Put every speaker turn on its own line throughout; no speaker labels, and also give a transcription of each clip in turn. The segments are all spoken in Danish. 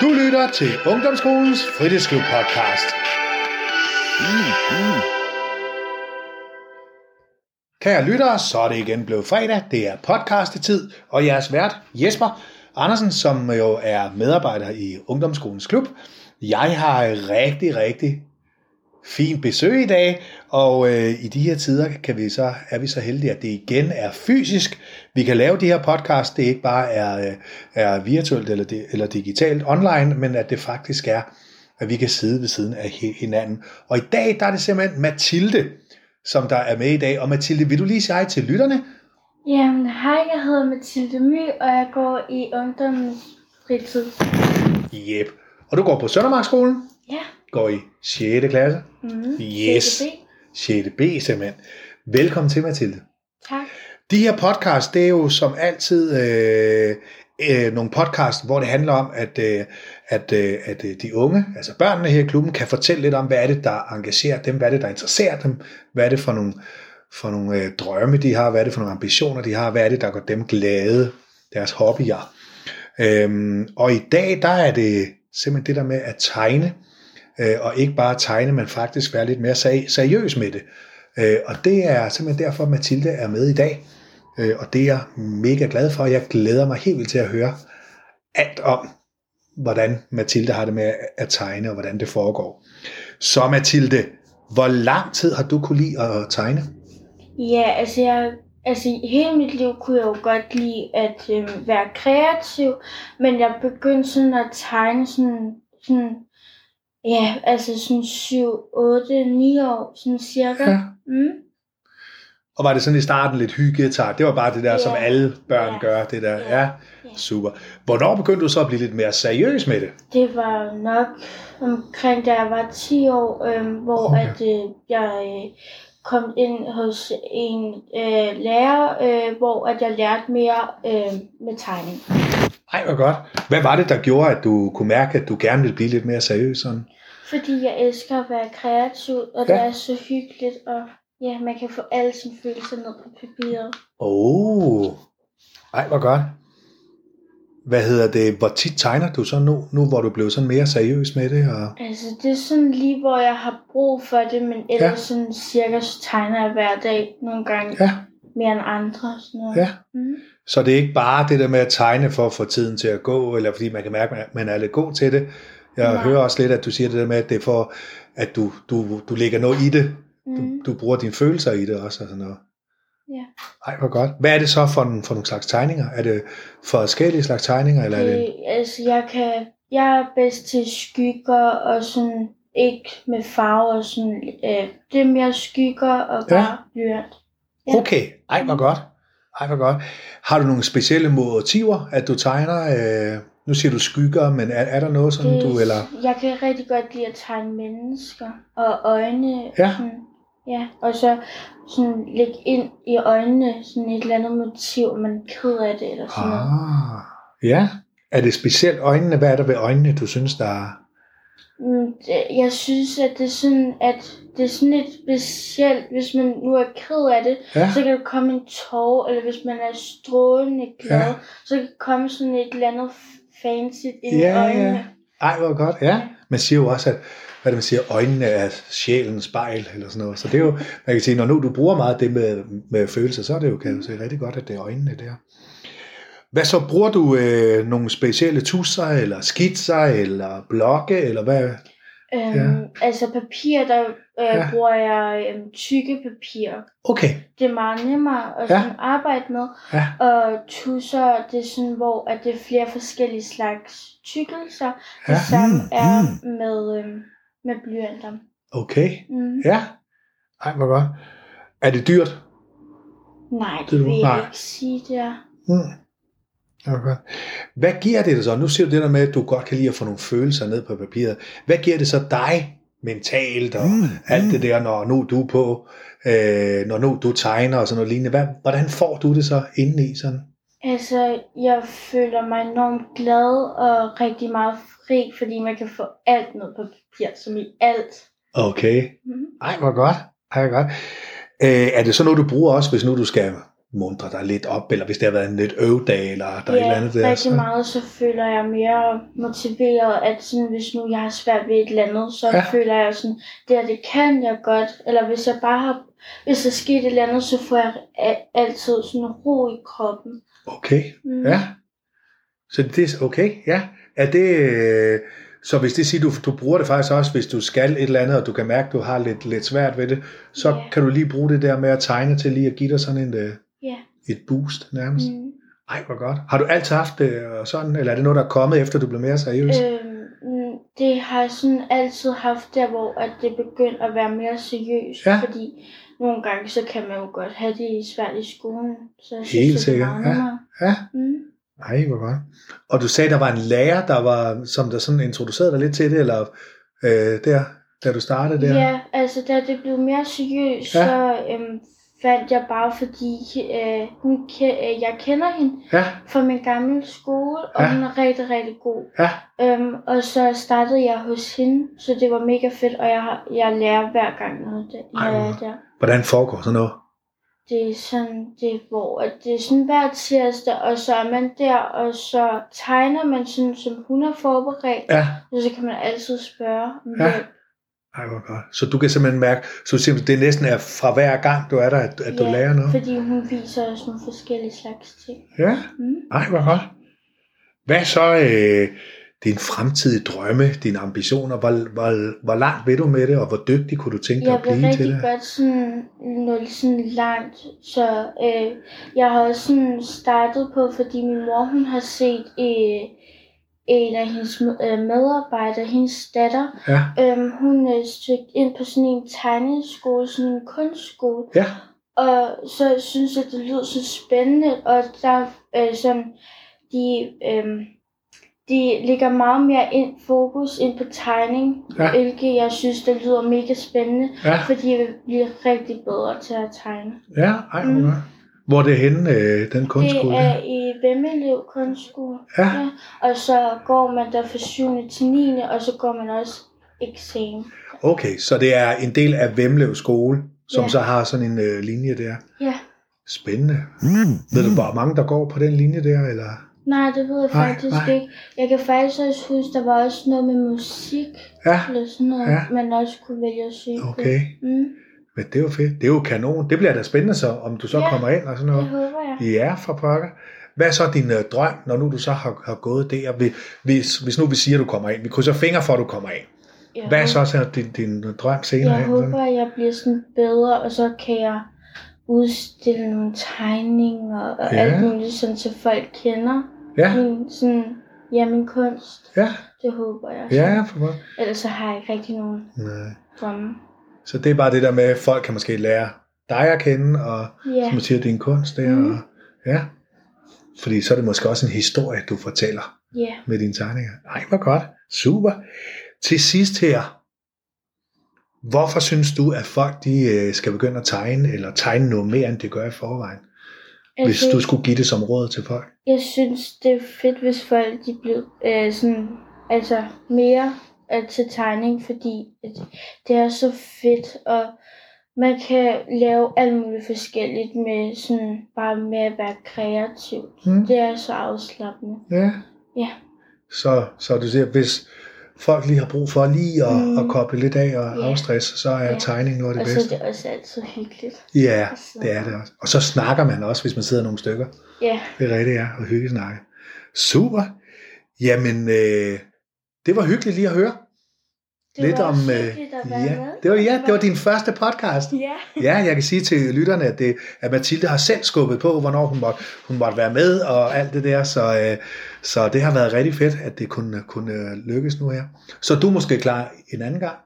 Du lytter til Ungdomsskolens Fritidsklub podcast. Kære lyttere, så er det igen blevet fredag. Det er podcastetid, og jeres vært Jesper Andersen, som jo er medarbejder i Ungdomsskolens Klub. Jeg har rigtig, rigtig fint besøg i dag, og øh, i de her tider kan vi så, er vi så heldige, at det igen er fysisk. Vi kan lave de her podcast, det ikke bare er, øh, er virtuelt eller, eller digitalt online, men at det faktisk er, at vi kan sidde ved siden af hinanden. Og i dag, der er det simpelthen Mathilde, som der er med i dag. Og Mathilde, vil du lige sige hej til lytterne?
Jamen, hej, jeg hedder Mathilde My, og jeg går i ungdommens fritid.
Jep. Og du går på Søndermarkskolen?
Ja.
Går i 6. klasse?
Mm,
Yes. 6. B simpelthen. Velkommen til, Mathilde.
Tak.
De her podcast, det er jo som altid øh, øh, nogle podcast, hvor det handler om, at, øh, at, øh, at øh, de unge, altså børnene her i klubben, kan fortælle lidt om, hvad er det, der engagerer dem, hvad er det, der interesserer dem, hvad er det for nogle, for nogle øh, drømme, de har, hvad er det for nogle ambitioner, de har, hvad er det, der gør dem glade, deres hobbyer. Øhm, og i dag, der er det simpelthen det der med at tegne, øh, Øh, og ikke bare tegne, men faktisk være lidt mere seriøs med det. Øh, og det er simpelthen derfor, at Mathilde er med i dag. Øh, og det er jeg mega glad for. Jeg glæder mig helt vildt til at høre alt om, hvordan Mathilde har det med at tegne, og hvordan det foregår. Så Mathilde, hvor lang tid har du kunne lide at tegne?
Ja, altså jeg altså hele mit liv kunne jeg jo godt lide at øh, være kreativ, men jeg begyndte sådan at tegne sådan, sådan ja, altså sådan 7, 8, 9 år, sådan cirka.
Ja.
Mm.
Og var det sådan i starten lidt hyggetag? Det var bare det der,
Ja.
som alle børn
Ja.
gør, det der.
Ja.
Ja,
Ja.
super. Hvornår begyndte du så at blive lidt mere seriøs med det?
Det var nok omkring da jeg var 10 år, øh, hvor
Okay.
at øh, jeg øh, kom ind hos en øh, lærer, øh, hvor at jeg lærte mere øh, med tegning.
Ej, hvor godt. Hvad var det, der gjorde, at du kunne mærke, at du gerne ville blive lidt mere seriøs? Sådan?
Fordi jeg elsker at være kreativ, og
Ja.
det er så hyggeligt, og ja, man kan få alle sine følelser ned på papiret.
Oh. Ej, hvor godt. Hvad hedder det? Hvor tit tegner du så nu, nu hvor du blev sådan mere seriøs med det? Og...
Altså, det er sådan lige, hvor jeg har brug for det, men ellers
ja.
sådan cirka så tegner jeg hver dag, nogle gange
Ja,
mere end andre. Sådan noget.
ja.
Mm.
Så det er ikke bare det der med at tegne for at få tiden til at gå, eller fordi man kan mærke, at man er lidt god til det. Jeg
Nej.
hører også lidt, at du siger det der med, at det er for, at du, du, du lægger noget i det. Du,
Mm.
du bruger dine følelser i det også. Og sådan noget.
Ja.
Ej, hvor godt. Hvad er det så for, en, for nogle slags tegninger? Er det forskellige slags tegninger, eller er det...
Det, altså, jeg kan, jeg er bedst til skygger og sådan, ikke med farver, sådan, øh, det er mere skygger og
Ja.
bare blyant. ja.
Okay, ej, hvor godt. Ej, hvor godt. Har du nogle specielle motiver, at du tegner? Øh, nu siger du skygger, men er, er der noget sådan,
Det,
du... Eller...
Jeg kan rigtig godt lide at tegne mennesker og øjne.
Ja.
Sådan, ja. Og så sådan lægge ind i øjnene sådan et eller andet motiv, man er ked af det eller sådan noget.
Ah, ja. Er det specielt øjnene? Hvad er der ved øjnene, du synes, der er...
Mm, Jeg synes, at det er sådan, at det er sådan lidt specielt, hvis man nu er ked af det,
Ja,
så kan der komme en tår, eller hvis man er strålende glad,
Ja.
ja. så kan der komme sådan et eller andet fancy ind
Ja,
i
ja.
øjnene.
ej, hvor godt. Ja, man siger jo også, at hvad det, man siger, øjnene er sjælens spejl, eller sådan noget. Så det er jo, man kan sige, når nu du bruger meget det med, med følelser, så er det jo, kan du sige, rigtig godt, at det er øjnene der. Hvad så, bruger du øh, nogle specielle tusser, eller skitser, eller blokke, eller hvad?
Øhm,
Ja.
Altså papir, der øh,
Ja.
bruger jeg øhm, tykke papir.
Okay,
Det er meget nemmere at
Ja.
sådan arbejde med.
ja,
Og tusser, det er sådan, hvor at det er flere forskellige slags tykkelser. Det
Ja.
samme
Mm,
er med, øhm, med blyanter.
okay,
Mm.
ja. Ej, hvor godt. Er det dyrt?
Nej,
Det
det vil jeg ikke sige, det er.
Mm. Okay. Hvad giver det dig så? Nu siger du det der med, at du godt kan lide at få nogle følelser ned på papiret. Hvad giver det så dig mentalt og mm. alt det der, når nu du er på, øh, når nu du tegner og sådan noget lignende? Hvad, hvordan får du det så indeni sådan?
Altså, jeg føler mig enormt glad og rigtig meget fri, fordi man kan få alt ned på papir, som i alt.
Okay.
Mm.
Ej, hvor godt. Ej, hvor godt. Øh, er det så noget, du bruger også, hvis nu du skal mundre dig lidt op, eller hvis det har været en lidt øvdag, eller der er et eller andet der.
rigtig meget, så føler jeg mere motiveret, at sådan, hvis nu jeg har svært ved et eller andet, så
Ja.
ja. føler jeg sådan, det her, det kan jeg godt. Eller hvis jeg bare har, hvis der sker et eller andet, så får jeg altid sådan ro i kroppen.
Okay,
Mm.
ja. Så det er okay, ja. Er det, øh, så hvis det siger, du, du bruger det faktisk også, hvis du skal et eller andet, og du kan mærke, at du har lidt, lidt svært ved det, så
Ja.
kan du lige bruge det der med at tegne til lige at give dig sådan en, øh,
Ja.
Et boost nærmest.
Mm.
Ej, hvor godt. Har du altid haft det øh, sådan, eller er det noget, der er kommet, efter du blev mere seriøs?
Øhm, mm, det har jeg sådan altid haft der, hvor at det begyndte at være mere seriøst.
Ja.
Fordi nogle gange, så kan man jo godt have det svært i skolen. Så jeg
Helt
synes, det er
sikkert, ja. Ja.
Mm.
Ej, hvor godt. Og du sagde, der var en lærer, der var, som der sådan introducerede dig lidt til det, eller øh, der, da du startede der?
Ja, altså da det blev mere seriøst,
ja.
så øhm, fandt jeg bare, fordi øh, hun øh, jeg kender hende
Ja,
fra min gamle skole, og
Ja.
hun er rigtig, rigtig god.
ja.
Øhm, og så startede jeg hos hende, så det var mega fedt, og jeg, jeg lærer hver gang noget, der,
Ej,
jeg er der.
Hvordan foregår sådan noget?
Det er sådan, det er, hvor at det er sådan hver tirsdag, og så er man der, og så tegner man sådan, som hun har forberedt,
Ja,
og så kan man altid spørge om
Ja.
hjælp.
Ej, hvor godt. Så du kan simpelthen mærke, så du siger, det næsten er fra hver gang, du er der, at, at du
Ja,
lærer noget?
fordi hun viser os nogle forskellige slags ting.
Ja,
Mm.
ej, hvor godt. Hvad så øh, din fremtidige drømme, dine ambitioner? Hvor, hvor, hvor langt vil du med det, og hvor dygtig kunne du tænke dig
Jeg
at blive
vil
til
rigtig
det?
godt sådan nå sådan langt, så øh, jeg har også sådan startet på, fordi min mor hun har set øh, en af hendes øh, medarbejdere, hendes datter,
Ja,
øh, hun øh, søgte ind på sådan en tegneskole, sådan en kunstskole,
ja,
og så synes jeg, det lyder så spændende, og der øh, sådan, de, øh, de lægger meget mere ind, fokus ind på tegning,
Ja.
hvilket jeg synes, der lyder mega spændende,
ja,
fordi jeg vil blive rigtig bedre til at tegne.
ja, ej,
Mm.
godt. Hvor er det henne, øh, den kunstskole?
Det er i Vemmelev Kunstskole.
Ja,
Og så går man der fra 7. til 9. og så går man også eksamen.
okay, så det er en del af Vemlev skole, som
Ja.
så har sådan en øh, linje der.
Ja.
Spændende. Ved du, hvor mange der går på den linje der, eller?
Nej, det ved jeg
Nej,
faktisk
nej.
ikke. Jeg kan faktisk også huske, der var også noget med musik,
Ja,
eller sådan noget,
Ja.
ja. man også kunne vælge at søge på.
okay.
Mm,
Men det er jo fedt. Det er jo kanon. Det bliver da spændende så, om du så
Ja.
kommer ind og sådan
det
noget.
håber jeg.
Ja, for pokker. Hvad er så din øh, drøm, når nu du så har, har gået der? Vi- Hvis, hvis nu vi siger, at du kommer ind. Vi krydser fingre for, at du kommer ind.
Jeg
Hvad er så, så din, din drøm senere
Jeg
hen?
håber, at jeg bliver sådan bedre, og så kan jeg udstille nogle tegninger og
Ja.
ja. alt muligt, sådan, så folk kender
Ja,
min, sådan, ja, min kunst.
ja,
Det håber jeg.
ja, for pokker.
Ellers så har jeg ikke rigtig nogen
Nej.
drømme.
Så det er bare det der med, at folk kan måske lære dig at kende, og
Ja,
som siger, din kunst der.
Mhm.
Og, ja. Fordi så er det måske også en historie, du fortæller
ja.
med dine tegninger. Ej, hvor godt. Super. Til sidst her. Hvorfor synes du, at folk de øh, skal begynde at tegne, eller tegne noget mere, end de gør i forvejen? Hvis
Altså,
du skulle give det som råd til folk.
Jeg synes, det er fedt, hvis folk de blev øh, sådan, altså mere til tegning, fordi det er så fedt, og man kan lave alt muligt forskelligt med sådan, bare med at være kreativ.
Mm.
Det er så afslappende.
Ja.
Ja.
Så, så du siger, hvis folk lige har brug for lige at, mm. At koble lidt af og
Ja.
afstresse, så er
Ja.
tegning noget af
Og
det
så er
bedste.
det også altid hyggeligt.
Ja,
Altså.
det er det også. Og så snakker man også, hvis man sidder nogle stykker.
Ja,
Det er rigtigt, ja. Og hyggesnakke. Super. Jamen, øh, det var hyggeligt lige at høre.
det
lidt
var
om... øh,
hyggeligt at være
ja,
med.
det var, ja, det var din første podcast.
Ja,
Ja, jeg kan sige til lytterne, at, det, at Mathilde har selv skubbet på, hvornår hun måtte, hun måtte være med og alt det der, så, øh, så det har været rigtig fedt, at det kunne, kunne lykkes nu her. Så du måske klar en anden gang?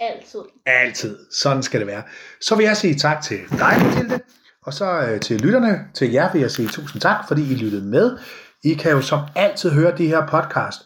altid.
Altid. Sådan skal det være. Så vil jeg sige tak til dig, Mathilde, og så øh, til lytterne, til jer vil jeg sige tusind tak, fordi I lyttede med. I kan jo som altid høre de her podcast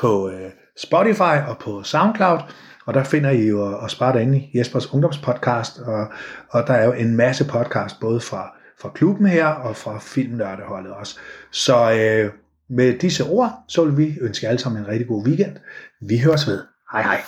på øh, Spotify og på SoundCloud, og der finder I jo at spare derinde i Jespers Ungdomspodcast, og, og der er jo en masse podcast, både fra, fra klubben her og fra Filmnørdeholdet også. Så øh, med disse ord, så vil vi ønske jer alle sammen en rigtig god weekend. Vi høres ved. Hej hej.